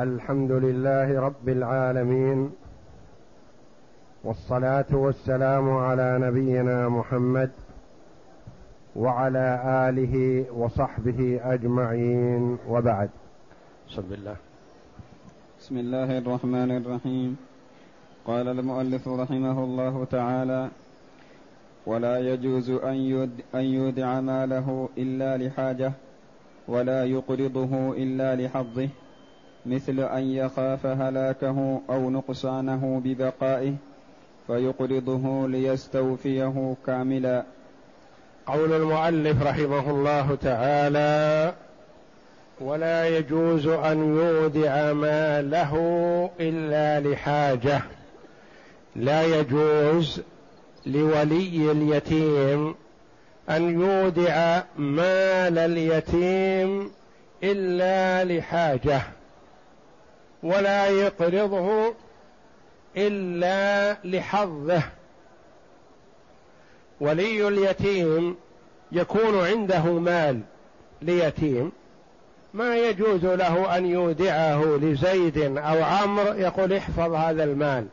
الحمد لله رب العالمين والصلاة والسلام على نبينا محمد وعلى آله وصحبه أجمعين وبعد. بسم الله. بسم الله الرحمن الرحيم. قال المؤلف رحمه الله تعالى ولا يجوز أن يودع ماله إلا لحاجة ولا يقرضه إلا لحظه. مثل أن يخاف هلاكه أو نقصانه ببقائه فيقرضه ليستوفيه كاملا. قول المؤلف رحمه الله تعالى ولا يجوز أن يودع ماله إلا لحاجة. لا يجوز لولي اليتيم أن يودع مال اليتيم إلا لحاجة. ولا يقرضه إلا لحظه. ولي اليتيم يكون عنده مال ليتيم ما يجوز له أن يودعه لزيد أو عمرو يقول احفظ هذا المال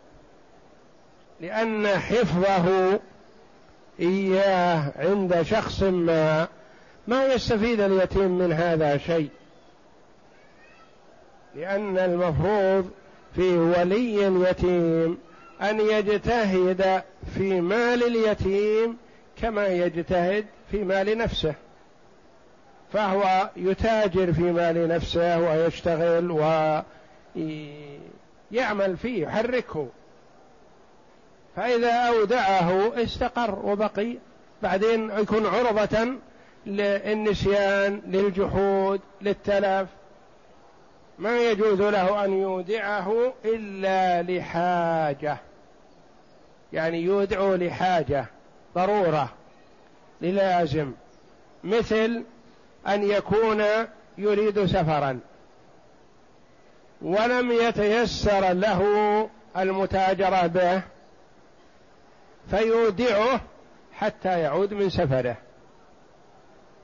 لأن حفظه إياه عند شخص ما ما يستفيد اليتيم من هذا شيء. لأن المفروض في ولي اليتيم أن يجتهد في مال اليتيم كما يجتهد في مال نفسه. فهو يتاجر في مال نفسه ويشتغل ويعمل فيه يحركه. فإذا أودعه استقر وبقي. بعدين يكون عرضة للنسيان للجحود للتلف. ما يجوز له أن يودعه إلا لحاجة. يعني يودع لحاجة ضرورة للازم. مثل أن يكون يريد سفرا. ولم يتيسر له المتاجرة به فيودعه حتى يعود من سفره.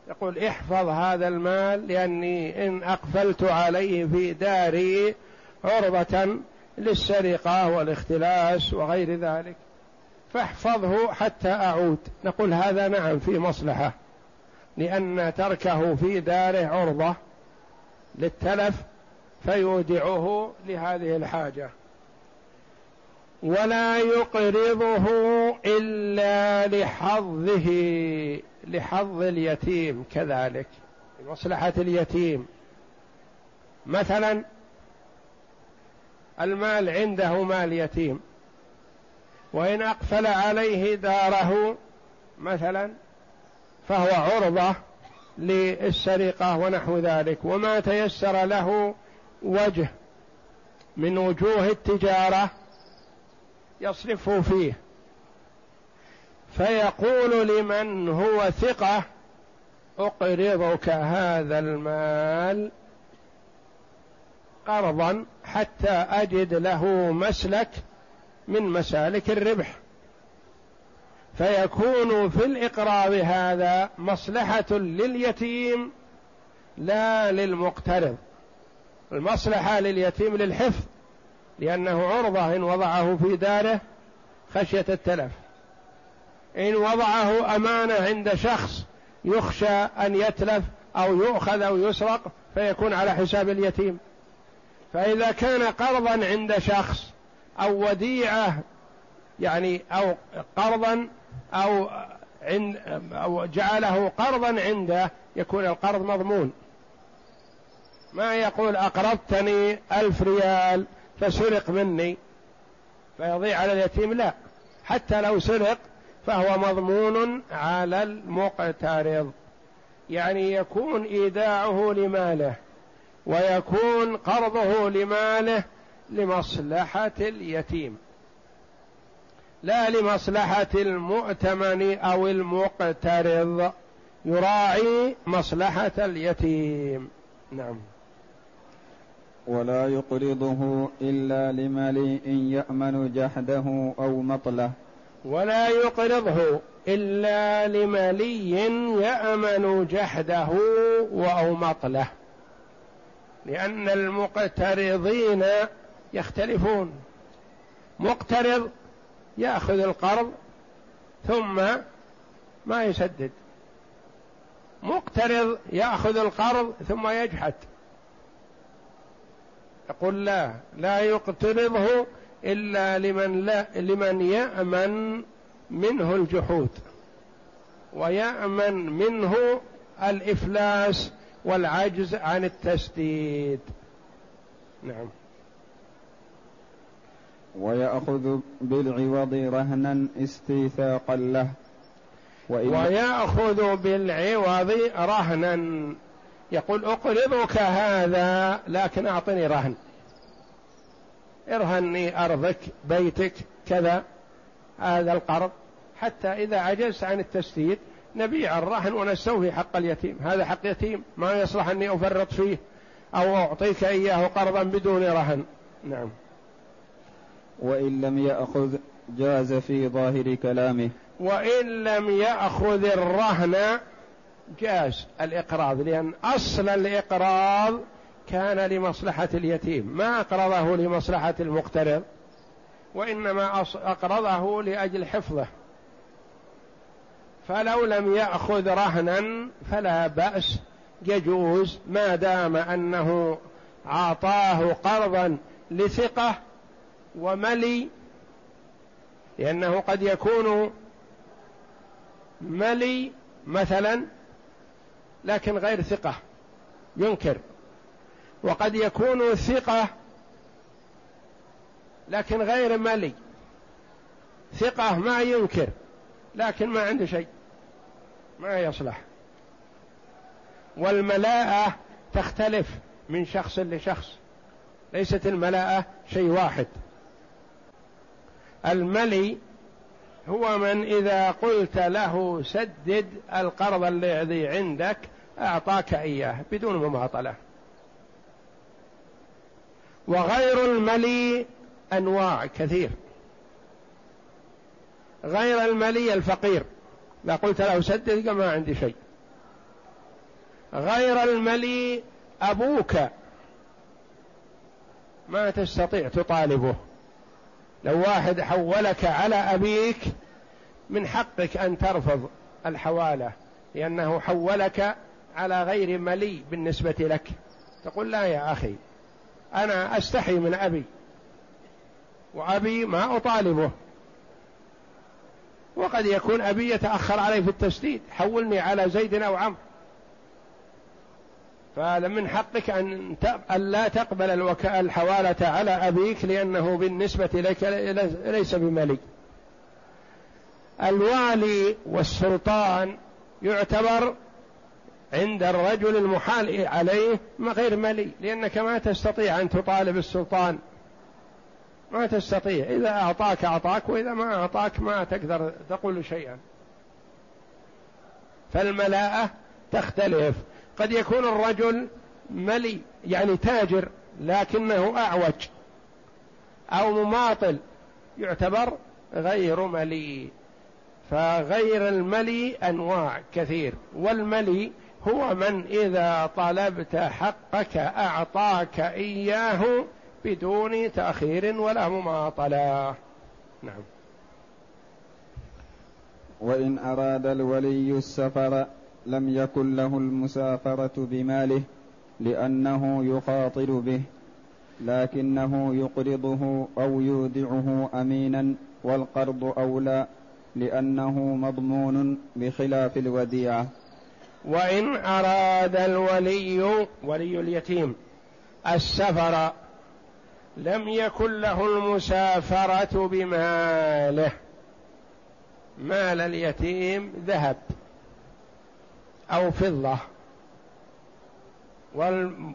يقول احفظ هذا المال لأني إن أقفلت عليه في داري عرضة للسرقة والاختلاس وغير ذلك. فاحفظه حتى أعود. نقول هذا نعم في مصلحة لأن تركه في داره عرضة للتلف فيودعه لهذه الحاجة. ولا يقرضه إلا لحظه. لحظ اليتيم كذلك لمصلحة اليتيم. مثلا المال عنده مال يتيم وإن أقفل عليه داره مثلا فهو عرضة للسرقة ونحو ذلك وما تيسر له وجه من وجوه التجارة يصرفه فيه. فيقول لمن هو ثقة أقرضك هذا المال قرضا حتى أجد له مسلك من مسالك الربح. فيكون في الإقراض هذا مصلحة لليتيم لا للمقترض. المصلحة لليتيم للحفظ لأنه عرضة إن وضعه في داره خشية التلف. إن وضعه أمانة عند شخص يخشى أن يتلف أو يؤخذ أو يسرق فيكون على حساب اليتيم. فإذا كان قرضا عند شخص أو وديعة يعني أو قرضا أو عند أو جعله قرضا عنده يكون القرض مضمون. ما يقول أقرضتني ألف ريال فسرق مني فيضيع على اليتيم؟ لا. حتى لو سرق فهو مضمون على المقترض. يعني يكون إيداعه لماله ويكون قرضه لماله لمصلحة اليتيم. لا لمصلحة المؤتمن أو المقترض يراعي مصلحة اليتيم. نعم. ولا يقرضه إلا لمليء يأمن جحده أو مطله. ولا يقرضه إلا لملي يأمن جحده أو مطلة. لأن المقترضين يختلفون. مقترض يأخذ القرض ثم ما يسدد. مقترض يأخذ القرض ثم يجحد. يقول لا لا يقترضه إلا لمن لا لمن يأمن منه الجحود ويأمن منه الإفلاس والعجز عن التسديد نعم. ويأخذ بالعوض رهنا استيثاقا له ويأخذ بالعوض رهنا. يقول أقرضك هذا لكن أعطني رهن. ارهني أرضك بيتك كذا هذا القرض. حتى إذا عجزت عن التسديد نبيع الرهن ونستوفي حق اليتيم. هذا حق يتيم ما يصلح أني أفرط فيه أو أعطيك إياه قرضا بدون رهن. نعم. وإن لم يأخذ جاز في ظاهر كلامه. وإن لم يأخذ الرهن جاز الإقراض لأن أصل الإقراض كان لمصلحة اليتيم ما أقرضه لمصلحة المقترض وإنما أقرضه لأجل حفظه. فلو لم يأخذ رهنا فلا بأس يجوز ما دام أنه أعطاه قرضا لثقة وملي لأنه قد يكون ملي مثلا لكن غير ثقة ينكر. وقد يكون ثقة لكن غير ملي. ثقة ما ينكر لكن ما عنده شيء ما يصلح. والملاءة تختلف من شخص لشخص ليست الملاءة شيء واحد. الملي هو من إذا قلت له سدد القرض الذي عندك أعطاك إياه بدون مماطلة. وغير الملي أنواع كثير. غير الملي الفقير. لا قلت له سدد ما عندي شيء. غير الملي أبوك. ما تستطيع تطالبه. لو واحد حولك على أبيك من حقك أن ترفض الحوالة لأنه حولك على غير ملي بالنسبة لك. تقول لا يا أخي. أنا أستحي من أبي وأبي ما أطالبه. وقد يكون أبي يتأخر علي في التسديد حولني على زيد أو عمرو. فمن حقك أن لا تقبل الحوالة على أبيك لأنه بالنسبة لك ليس بملي الوالي والسلطان يعتبر عند الرجل المحال عليه غير ملي لأنك ما تستطيع أن تطالب السلطان. ما تستطيع. إذا أعطاك أعطاك وإذا ما أعطاك ما تقدر تقول شيئا. فالملاءة تختلف. قد يكون الرجل ملي يعني تاجر لكنه أعوج أو مماطل يعتبر غير ملي. فغير الملي أنواع كثير. والملي هو من إذا طلبت حقك أعطاك إياه بدون تأخير ولا مماطلة. نعم. وإن أراد الولي السفر لم يكن له المسافرة بماله لأنه يخاطر به لكنه يقرضه أو يودعه أمينا والقرض أولى لأنه مضمون بخلاف الوديعة. وإن أراد الولي ولي اليتيم السفر لم يكن له المسافرة بماله. مال اليتيم ذهب أو فضة. والولي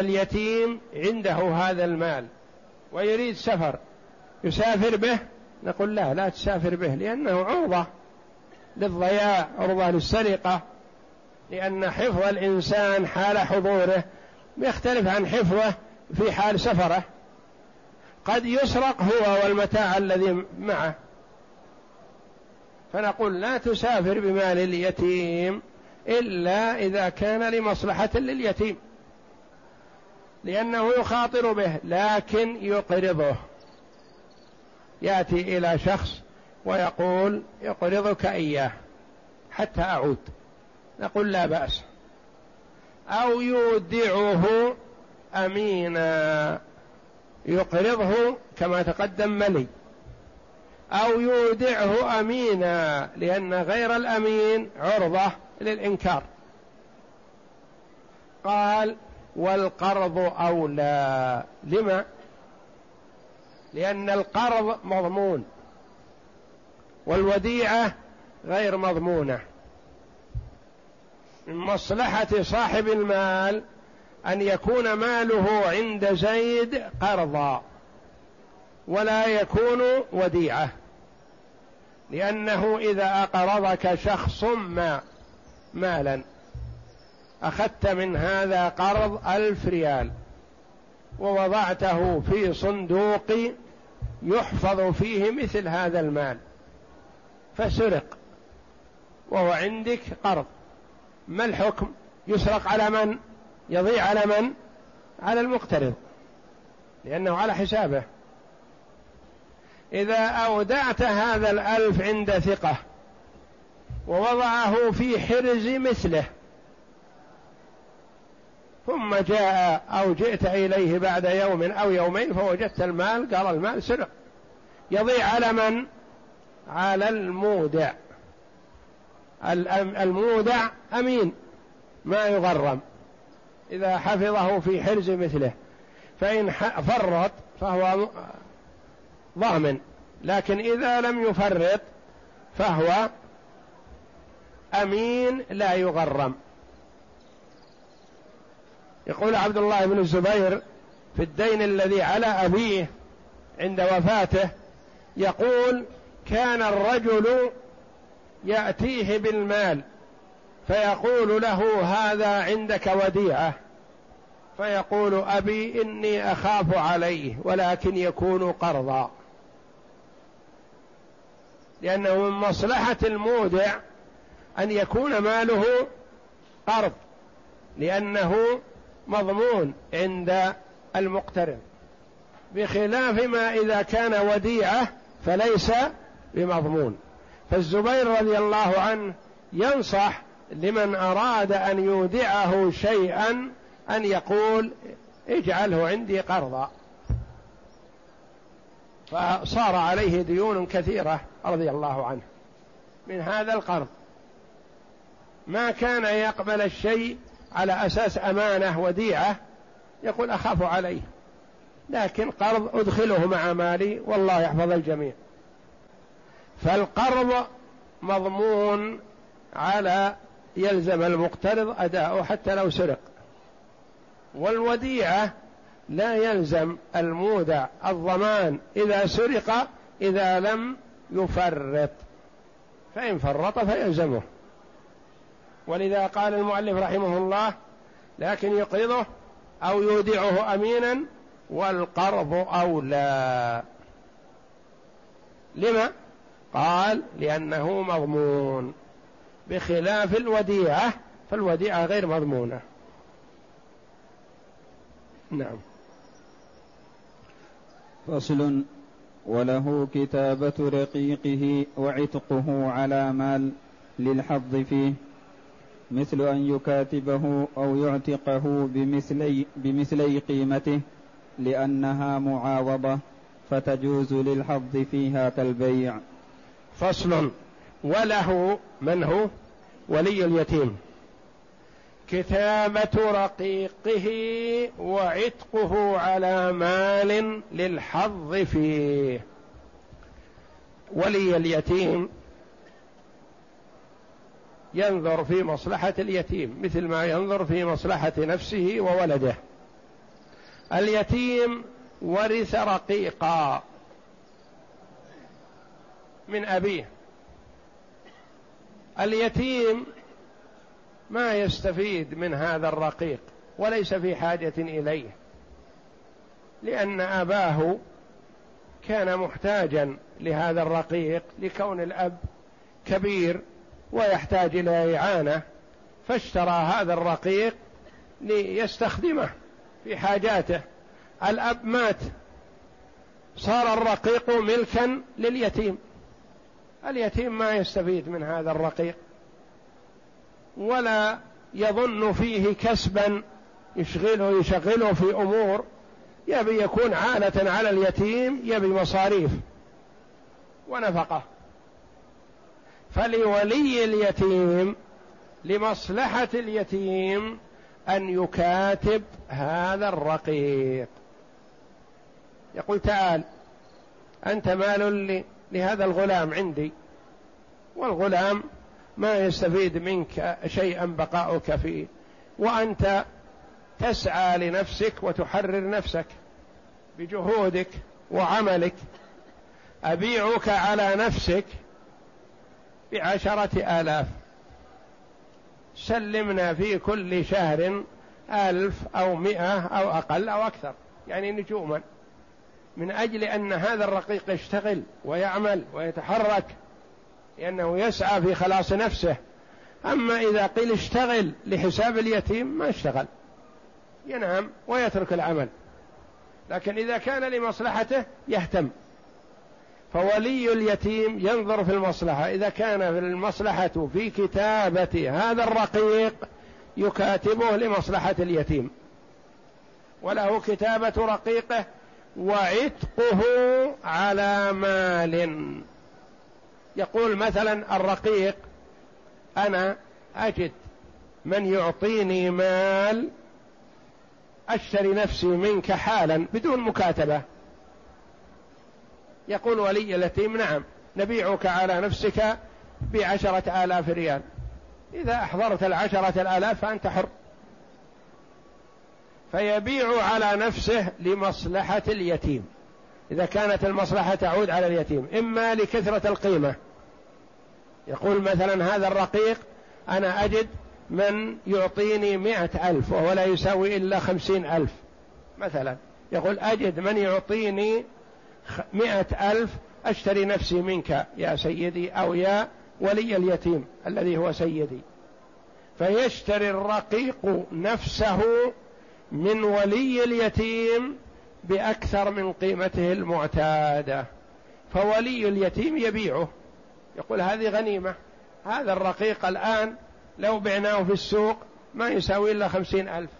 اليتيم عنده هذا المال ويريد سفر. يسافر به؟ نقول لا لا تسافر به لأنه عرضة. للضياع عرضة للسرقة لأن حفظ الإنسان حال حضوره يختلف عن حفظه في حال سفره. قد يسرق هو والمتاع الذي معه. فنقول لا تسافر بمال اليتيم إلا إذا كان لمصلحة لليتيم لأنه يخاطر به لكن يقرضه. يأتي إلى شخص ويقول يقرضك إياه حتى أعود. نقول لا بأس. أو يودعه أمينا يقرضه كما تقدم ملي. أو يودعه أمينا لأن غير الأمين عرضة للإنكار. قال والقرض أولى. لما؟ لأن القرض مضمون. والوديعة غير مضمونة. من مصلحة صاحب المال أن يكون ماله عند زيد قرضا ولا يكون وديعة. لأنه إذا أقرضك شخص ما مالا. أخذت من هذا قرض ألف ريال ووضعته في صندوق يحفظ فيه مثل هذا المال. فسرق. وهو عندك قرض. ما الحكم؟ يسرق على من؟ يضيع على من؟ على المقترض. لأنه على حسابه. إذا أودعت هذا الألف عند ثقة ووضعه في حرز مثله ثم جاء أو جئت إليه بعد يوم أو يومين فوجدت المال قال المال سرق. يضيع على من؟ على المودع. المودع أمين ما يغرم. إذا حفظه في حرز مثله. فإن فرط فهو ضامن. لكن إذا لم يفرط فهو أمين لا يغرم. يقول عبد الله بن الزبير في الدين الذي على أبيه عند وفاته يقول كان الرجل يأتيه بالمال فيقول له هذا عندك وديعة. فيقول أبي إني أخاف عليه ولكن يكون قرضا. لأنه من مصلحة المودع أن يكون ماله قرض لأنه مضمون عند المقترض. بخلاف ما إذا كان وديعة فليس بمضمون. فالزبير رضي الله عنه ينصح لمن أراد أن يودعه شيئا أن يقول اجعله عندي قرضا. فصار عليه ديون كثيرة رضي الله عنه من هذا القرض. ما كان يقبل الشيء على أساس أمانة وديعة يقول أخاف عليه لكن قرض أدخله مع مالي والله يحفظ الجميع. فالقرض مضمون على يلزم المقترض أداؤه حتى لو سرق. والوديعة لا يلزم المودع الضمان إذا سرق إذا لم يفرط. فإن فرط فيلزمه. ولذا قال المؤلف رحمه الله لكن يقرضه أو يودعه أمينا والقرض أولى. لما؟ قال لأنه مضمون بخلاف الوديعة فالوديعة غير مضمونة. نعم. فصل وله كتابة رقيقه وعتقه على مال للحظ فيه مثل أن يكاتبه أو يعتقه بمثلي, بمثلي قيمته لأنها معاوضة فتجوز للحظ فيها كالبيع. فصل وله من هو؟ ولي اليتيم. كتابة رقيقه وعتقه على مال للحظ فيه. ولي اليتيم ينظر في مصلحة اليتيم مثل ما ينظر في مصلحة نفسه وولده. اليتيم ورث رقيقا. من أبيه. اليتيم ما يستفيد من هذا الرقيق وليس في حاجة إليه لأن أباه كان محتاجا لهذا الرقيق لكون الأب كبير ويحتاج إلى إعانة فاشترى هذا الرقيق ليستخدمه في حاجاته. الأب مات صار الرقيق ملكا لليتيم. اليتيم ما يستفيد من هذا الرقيق ولا يظن فيه كسبا يشغله يشغله في أمور يبي يكون عالة على اليتيم يبي مصاريف ونفقة. فلولي اليتيم لمصلحة اليتيم أن يكاتب هذا الرقيق. يقول تعال أنت مال لهذا الغلام عندي والغلام ما يستفيد منك شيئا بقاؤك فيه وأنت تسعى لنفسك وتحرر نفسك بجهودك وعملك. أبيعك على نفسك بعشرة آلاف. سلمنا في كل شهر ألف أو مئة أو أقل أو أكثر يعني نجوما. من أجل أن هذا الرقيق يشتغل ويعمل ويتحرك لأنه يسعى في خلاص نفسه. أما إذا قيل اشتغل لحساب اليتيم ما اشتغل. ينام ويترك العمل. لكن إذا كان لمصلحته يهتم. فولي اليتيم ينظر في المصلحة. إذا كان في المصلحة في كتابة هذا الرقيق يكاتبه لمصلحة اليتيم. وله كتابة رقيقه وعتقه على مال. يقول مثلا الرقيق أنا أجد من يعطيني مال أشتري نفسي منك حالا بدون مكاتبة. يقول ولي اليتيم نعم نبيعك على نفسك بعشرة آلاف ريال. إذا أحضرت العشرة الآلاف فأنت حر. فيبيع على نفسه لمصلحة اليتيم. إذا كانت المصلحة تعود على اليتيم إما لكثرة القيمة. يقول مثلا هذا الرقيق أنا أجد من يعطيني مئة ألف وهو لا يساوي إلا خمسين ألف. مثلا يقول أجد من يعطيني مئة ألف أشتري نفسي منك يا سيدي أو يا ولي اليتيم الذي هو سيدي. فيشتري الرقيق نفسه من ولي اليتيم بأكثر من قيمته المعتادة. فولي اليتيم يبيعه. يقول هذه غنيمة. هذا الرقيق الآن لو بعناه في السوق ما يساوي إلا خمسين ألف.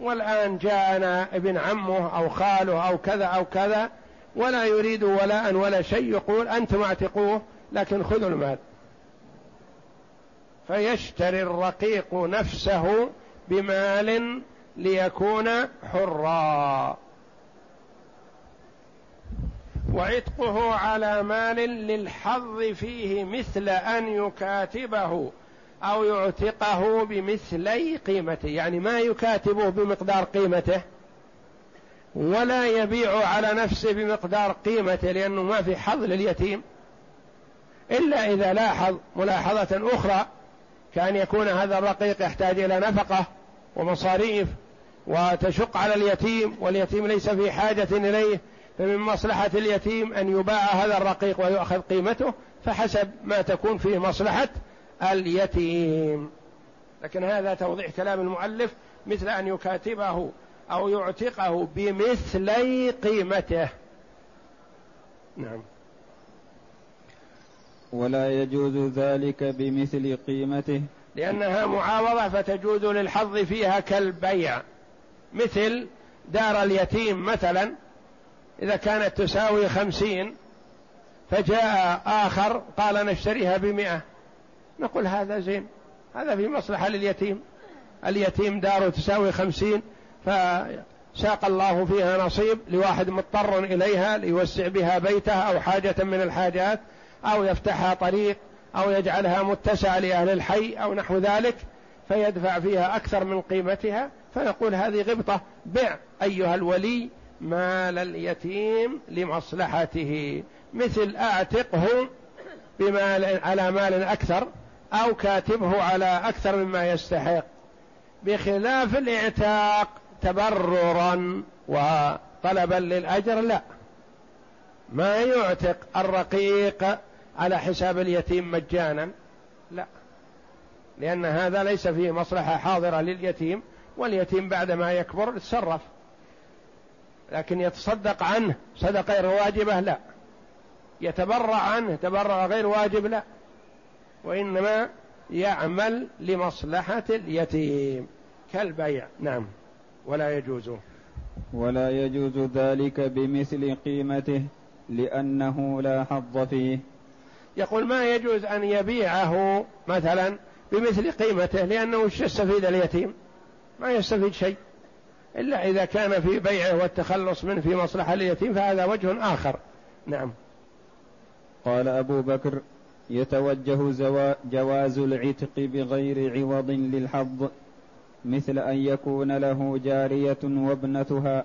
والآن جاءنا ابن عمه أو خاله أو كذا أو كذا ولا يريد ولاء ولا شيء يقول أنتم اعتقوه لكن خذوا المال. فيشتري الرقيق نفسه بمال ليكون حرا. وعتقه على مال للحظ فيه مثل أن يكاتبه أو يعتقه بمثلي قيمته. يعني ما يكاتبه بمقدار قيمته ولا يبيع على نفسه بمقدار قيمته لأنه ما في حظ لليتيم. إلا إذا لاحظ ملاحظة أخرى كأن يكون هذا الرقيق يحتاج إلى نفقة ومصاريف وتشق على اليتيم واليتيم ليس في حاجة إليه فمن مصلحة اليتيم أن يباع هذا الرقيق ويؤخذ قيمته فحسب ما تكون فيه مصلحة اليتيم. لكن هذا توضيح كلام المؤلف مثل أن يكاتبه أو يعتقه بمثلي قيمته. نعم. ولا يجوز ذلك بمثل قيمته. لأنها معاوضة فتجوز للحظ فيها كالبيع. مثل دار اليتيم مثلا إذا كانت تساوي خمسين فجاء آخر قال نشتريها بمئة. نقول هذا زين هذا في مصلحة لليتيم. اليتيم داره تساوي خمسين فساق الله فيها نصيب لواحد مضطر إليها ليوسع بها بيته أو حاجة من الحاجات أو يفتحها طريق أو يجعلها متسعة لأهل الحي أو نحو ذلك فيدفع فيها أكثر من قيمتها. فنقول هذه غبطة. بع أيها الولي مال اليتيم لمصلحته. مثل أعتقه بمال على مال أكثر أو كاتبه على أكثر مما يستحق. بخلاف الإعتاق تبررا وطلبا للأجر لا. ما يعتق الرقيق على حساب اليتيم مجانا لا. لأن هذا ليس فيه مصلحة حاضرة لليتيم واليتيم بعد ما يكبر يتصرف. لكن يتصدق عنه. صدقة غير واجبة؟ لا. يتبرع عنه. تبرع غير واجب؟ لا. وإنما يعمل لمصلحة اليتيم. كالبيع. نعم. ولا يجوز. ولا يجوز ذلك بمثل قيمته لأنه لا حظ فيه. يقول ما يجوز أن يبيعه مثلا بمثل قيمته لأنه وش يستفيد اليتيم. ما يستفيد شيء إلا إذا كان في بيعه والتخلص منه في مصلحة اليتيم فهذا وجه آخر. نعم. قال أبو بكر يتوجه جواز العتق بغير عوض للحظ مثل أن يكون له جارية وابنتها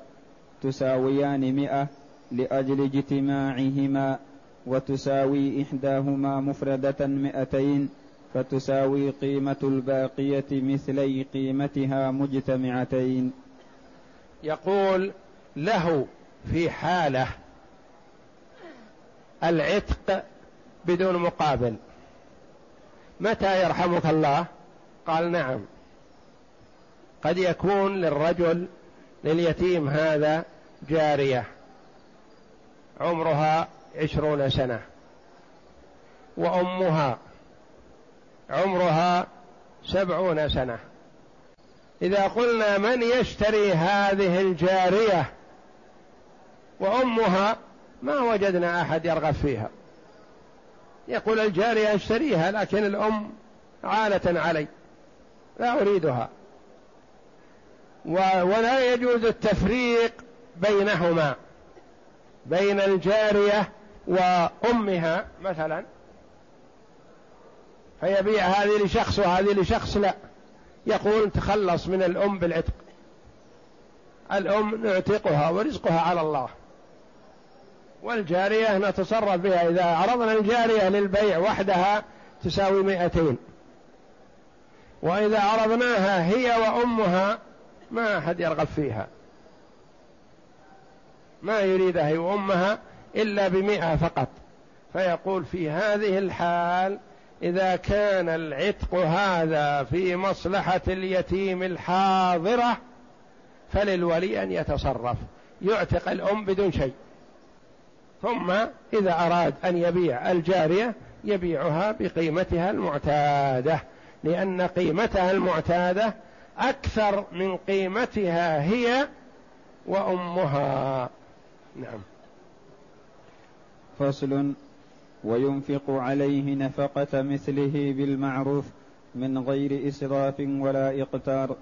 تساويان مئة لأجل اجتماعهما وتساوي إحداهما مفردة مئتين فتساوي قيمة الباقية مثلي قيمتها مجتمعتين. يقول له في حالة العتق بدون مقابل. متى يرحمك الله؟ قال نعم. قد يكون للرجل لليتيم هذا جارية. عمرها عشرون سنة. وأمها عمرها سبعون سنة. إذا قلنا من يشتري هذه الجارية وأمها ما وجدنا أحد يرغب فيها. يقول الجارية اشتريها لكن الأم عالة علي لا أريدها. ولا يجوز التفريق بينهما بين الجارية وأمها مثلا. فيبيع هذه لشخص وهذه لشخص لا. يقول تخلص من الأم بالعتق. الأم نعتقها ورزقها على الله. والجارية نتصرف بها إذا عرضنا الجارية للبيع وحدها تساوي مئتين. وإذا عرضناها هي وأمها ما أحد يرغب فيها. ما يريدها هي وأمها إلا بمئة فقط. فيقول في هذه الحال إذا كان العتق هذا في مصلحة اليتيم الحاضرة فللولي أن يتصرف. يعتق الأم بدون شيء. ثم إذا أراد أن يبيع الجارية يبيعها بقيمتها المعتادة. لأن قيمتها المعتادة أكثر من قيمتها هي وأمها. نعم. فصل وينفق عليه نفقة مثله بالمعروف من غير إسراف ولا إقتار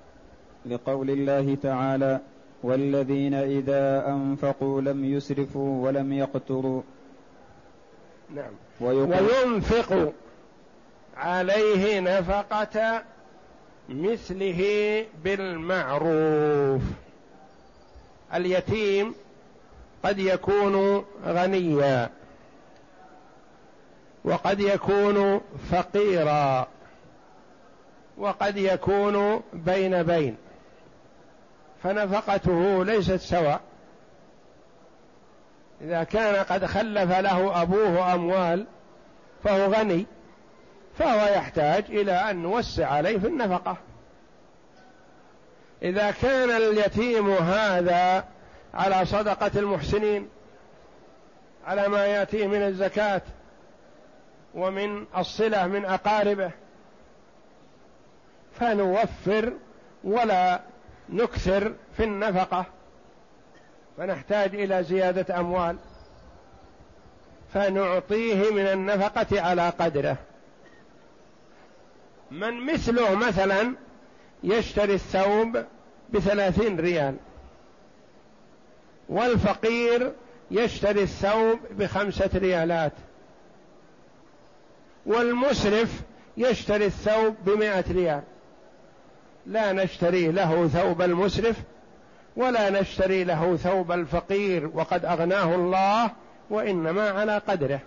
لقول الله تعالى والذين إذا أنفقوا لم يسرفوا ولم يقتروا. نعم. وينفق عليه نفقة مثله بالمعروف. اليتيم قد يكون غنيا. وقد يكون فقيرا. وقد يكون بين بين. فنفقته ليست سواء. إذا كان قد خلف له أبوه أموال فهو غني فهو يحتاج إلى أن نوسع عليه في النفقة. إذا كان اليتيم هذا على صدقة المحسنين على ما يأتيه من الزكاة ومن الصلة من أقاربه. فنوفر ولا نكثر في النفقة. فنحتاج إلى زيادة أموال. فنعطيه من النفقة على قدره. من مثله مثلا يشتري الثوب بثلاثين ريال. والفقير يشتري الثوب بخمسة ريالات. والمسرف يشتري الثوب بمائة ريال. لا نشتري له ثوب المسرف ولا نشتري له ثوب الفقير وقد أغناه الله وإنما على قدره.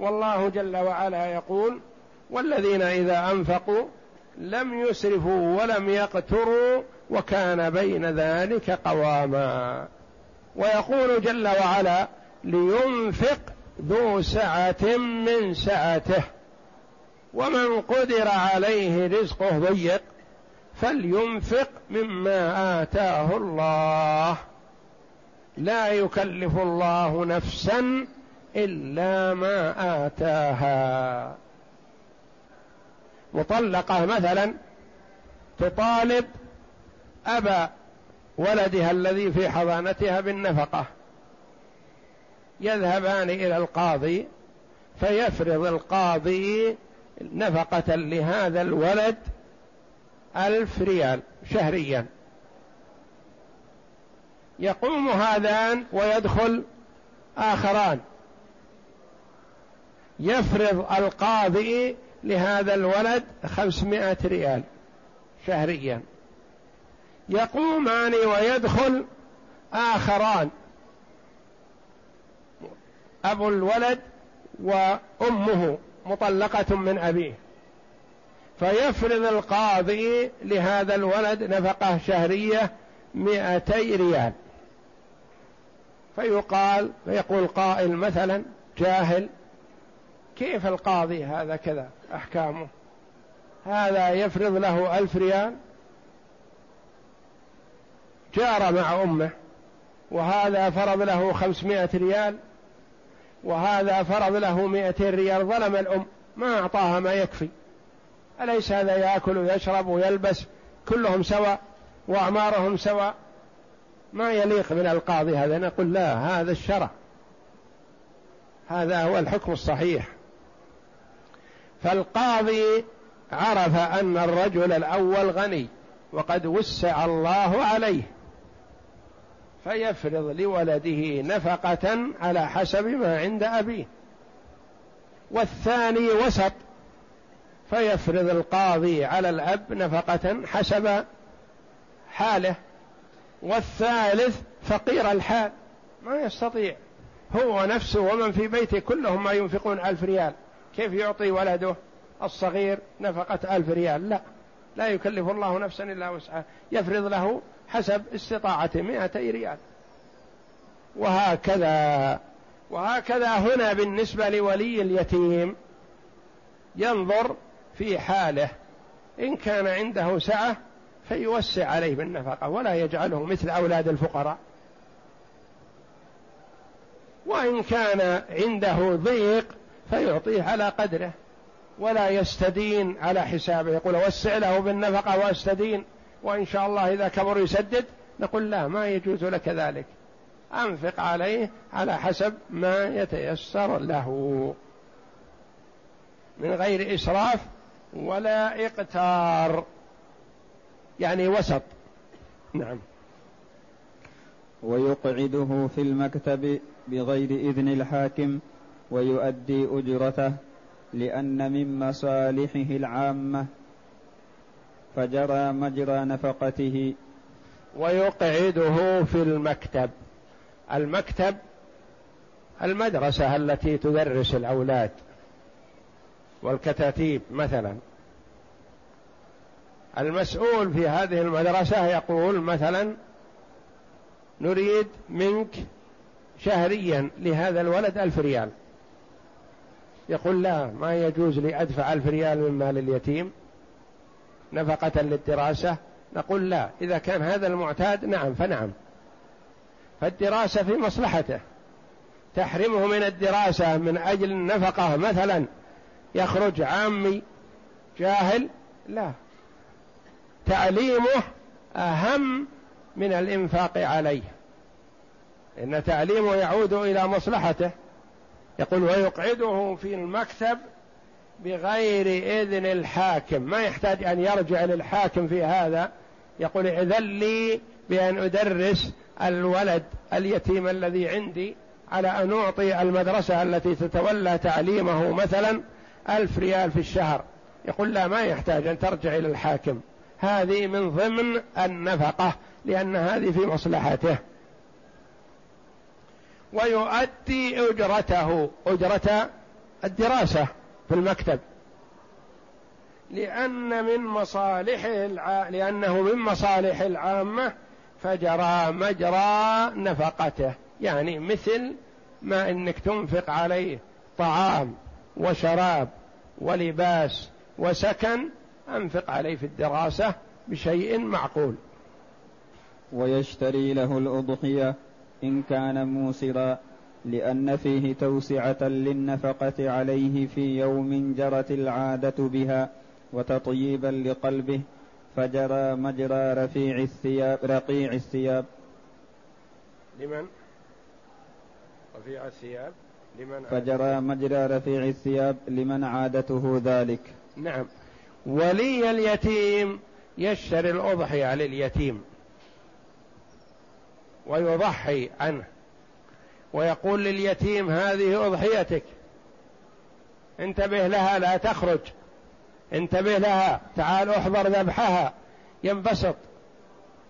والله جل وعلا يقول والذين إذا أنفقوا لم يسرفوا ولم يقتروا وكان بين ذلك قواما. ويقول جل وعلا لينفق ذو سعة من سعته. ومن قدر عليه رزقه ضيق فلينفق مما آتاه الله. لا يكلف الله نفسا إلا ما آتاها. مطلقة مثلا تطالب أبا ولدها الذي في حضانتها بالنفقة. يذهبان إلى القاضي فيفرض القاضي نفقة لهذا الولد ألف ريال شهريا. يقوم هذان ويدخل آخران. يفرض القاضي لهذا الولد خمسمائة ريال شهريا. يقومان ويدخل آخران. أبو الولد وأمه مطلقة من أبيه. فيفرض القاضي لهذا الولد نفقة شهرية مئتي ريال. فيقال فيقول قائل مثلا جاهل كيف القاضي هذا كذا أحكامه؟ هذا يفرض له ألف ريال. جار مع أمه وهذا فرض له خمسمائة ريال. وهذا فرض له مئتين ريال ظلم الأم ما أعطاها ما يكفي. أليس هذا يأكل ويشرب ويلبس؟ كلهم سواء وأعمارهم سواء. ما يليق من القاضي هذا. نقول لا هذا الشرع. هذا هو الحكم الصحيح. فالقاضي عرف أن الرجل الأول غني وقد وسع الله عليه. فيفرض لولده نفقة على حسب ما عند أبيه. والثاني وسط فيفرض القاضي على الأب نفقة حسب حاله. والثالث فقير الحال ما يستطيع. هو نفسه ومن في بيته كلهم ما ينفقون ألف ريال. كيف يعطي ولده الصغير نفقة ألف ريال؟ لا. لا يكلف الله نفسا إلا وسعها. يفرض له حسب استطاعته مئتي ريال. وهكذا وهكذا هنا بالنسبة لولي اليتيم ينظر في حاله. إن كان عنده سعة فيوسع عليه بالنفقة ولا يجعله مثل أولاد الفقراء. وإن كان عنده ضيق فيعطيه على قدره. ولا يستدين على حسابه. يقول وسع له بالنفقة وأستدين وإن شاء الله إذا كبر يسدد. نقول لا ما يجوز لك ذلك. أنفق عليه على حسب ما يتيسر له. من غير إسراف ولا إقتار. يعني وسط. نعم. ويقعده في المكتب بغير إذن الحاكم ويؤدي أجرته. لأن من مصالحه العامة فجرى مجرى نفقته. ويقعده في المكتب. المكتب المدرسة التي تدرس الأولاد. والكتاتيب مثلا. المسؤول في هذه المدرسة يقول مثلا نريد منك شهريا لهذا الولد ألف ريال. يقول لا ما يجوز لي أدفع ألف ريال من مال اليتيم نفقة للدراسة. نقول لا إذا كان هذا المعتاد نعم فنعم. فالدراسة في مصلحته. تحرمه من الدراسة من أجل النفقة مثلا. يخرج عامي جاهل لا. تعليمه أهم من الإنفاق عليه. إن تعليمه يعود إلى مصلحته. يقول ويقعده في المكتب بغير إذن الحاكم. ما يحتاج أن يرجع للحاكم في هذا. يقول إذن لي بأن أدرس الولد اليتيم الذي عندي على أن أعطي المدرسة التي تتولى تعليمه مثلا ألف ريال في الشهر. يقول لا ما يحتاج أن ترجع إلى الحاكم. هذه من ضمن النفقة لأن هذه في مصلحته. ويؤدي أجرته أجرة الدراسة في المكتب. لأن من مصالحه الع... لأنه من مصالح العامة فجرى مجرى نفقته. يعني مثل ما إنك تنفق عليه طعام وشراب ولباس وسكن أنفق عليه في الدراسة بشيء معقول. ويشتري له الأضحية إن كان موسرا لأن فيه توسعة للنفقة عليه في يوم جرت العادة بها وتطييبا لقلبه فجرى مجرى رفيع الثياب رقيع الثياب. لمن؟ رفيع الثياب. لمن فجرى مجرى رفيع الثياب لمن عادته ذلك. نعم. ولي اليتيم يشتري الأضحية لليتيم. ويضحي عنه. ويقول لليتيم هذه أضحيتك. انتبه لها لا تخرج. انتبه لها. تعال احضر ذبحها. ينبسط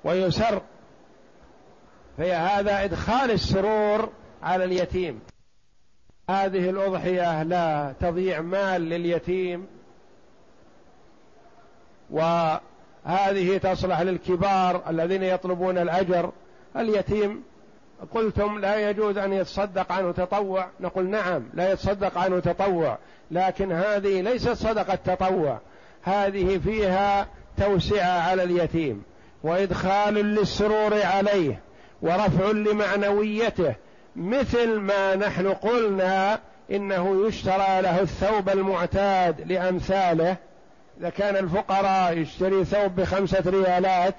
ويسر. في هذا إدخال السرور على اليتيم. هذه الأضحية لا تضيع مال لليتيم. وهذه تصلح للكبار الذين يطلبون الأجر. اليتيم قلتم لا يجوز أن يتصدق عنه تطوع. نقول نعم لا يتصدق عنه تطوع. لكن هذه ليست صدقة تطوع. هذه فيها توسعة على اليتيم وإدخال للسرور عليه ورفع لمعنويته مثل ما نحن قلنا إنه يشترى له الثوب المعتاد لأمثاله. إذا كان الفقراء يشتري ثوب بخمسة ريالات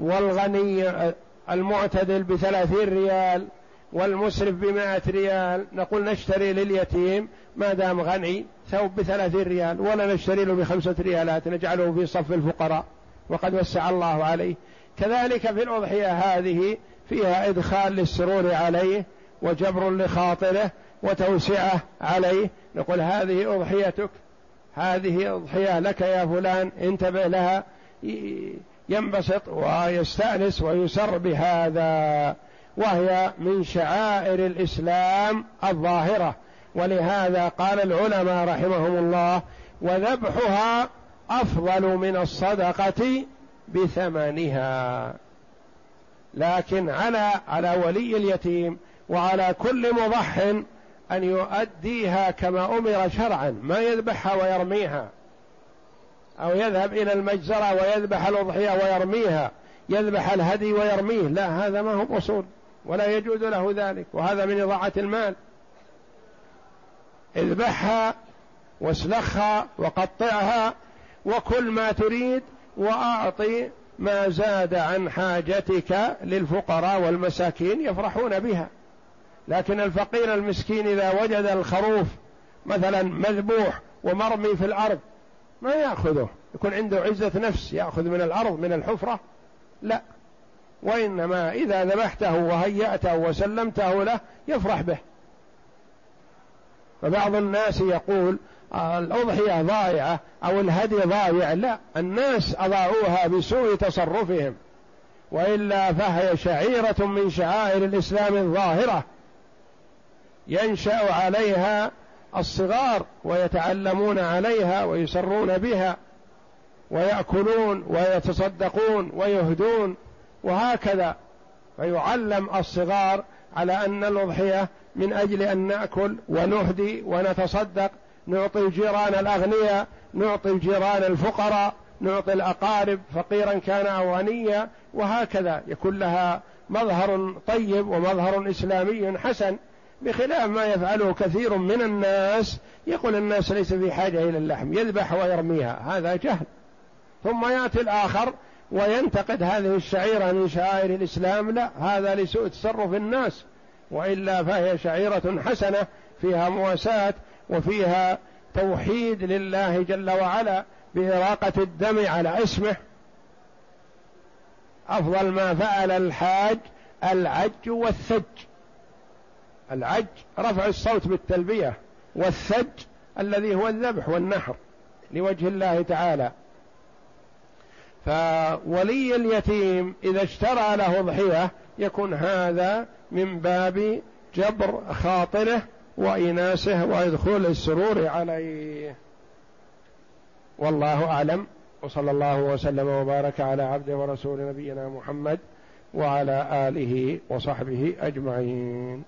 والغني المعتدل بثلاثين ريال والمسرف بمائة ريال. نقول نشتري لليتيم ما دام غني ثوب بثلاثين ريال ولا نشتري له بخمسة ريالات نجعله في صف الفقراء. وقد وسع الله عليه. كذلك في الأضحية هذه فيها إدخال للسرور عليه وجبر لخاطره وتوسعة عليه. نقول هذه أضحيتك هذه أضحية لك يا فلان انتبه لها. ينبسط ويستأنس ويسر بهذا وهي من شعائر الإسلام الظاهرة. ولهذا قال العلماء رحمهم الله وذبحها أفضل من الصدقة بثمنها. لكن على على ولي اليتيم وعلى كل مضح أن يؤديها كما أمر شرعا ما يذبحها ويرميها. أو يذهب إلى المجزرة ويذبح الأضحية ويرميها يذبح الهدي ويرميه. لا هذا ما هو أصول ولا يجوز له ذلك وهذا من إضاعة المال. اذبحها واسلخها وقطعها وكل ما تريد وأعطي ما زاد عن حاجتك للفقراء والمساكين يفرحون بها. لكن الفقير المسكين إذا وجد الخروف مثلا مذبوح ومرمي في الأرض ما يأخذه. يكون عنده عزة نفس يأخذ من الأرض من الحفرة. لا. وإنما إذا ذبحته وهيأته وسلمته له يفرح به. فبعض الناس يقول الأضحية ضائعة أو الهدي ضايع. لا. الناس أضاعوها بسوء تصرفهم. وإلا فهي شعيرة من شعائر الإسلام الظاهرة. ينشأ عليها الصغار ويتعلمون عليها ويسرون بها ويأكلون ويتصدقون ويهدون وهكذا. فيعلم الصغار على أن الأضحية من أجل أن نأكل ونهدي ونتصدق نعطي الجيران الأغنياء نعطي الجيران الفقراء نعطي الأقارب فقيرا كان أو غنيا وهكذا. يكون لها مظهر طيب ومظهر إسلامي حسن. بخلاف ما يفعله كثير من الناس يقول الناس ليس في حاجة إلى اللحم يذبح ويرميها هذا جهل. ثم يأتي الآخر وينتقد هذه الشعيرة من شعائر الإسلام لا هذا لسوء تصرف الناس. وإلا فهي شعيرة حسنة فيها مواساة وفيها توحيد لله جل وعلا بإراقة الدم على اسمه. أفضل ما فعل الحاج العج والثج. العج رفع الصوت بالتلبية والثج الذي هو الذبح والنحر لوجه الله تعالى. فولي اليتيم إذا اشترى له ضحية يكون هذا من باب جبر خاطره وإناسه وإدخول السرور عليه. والله أعلم. وصلى الله وسلم وبارك على عبد ورسول نبينا محمد وعلى آله وصحبه أجمعين.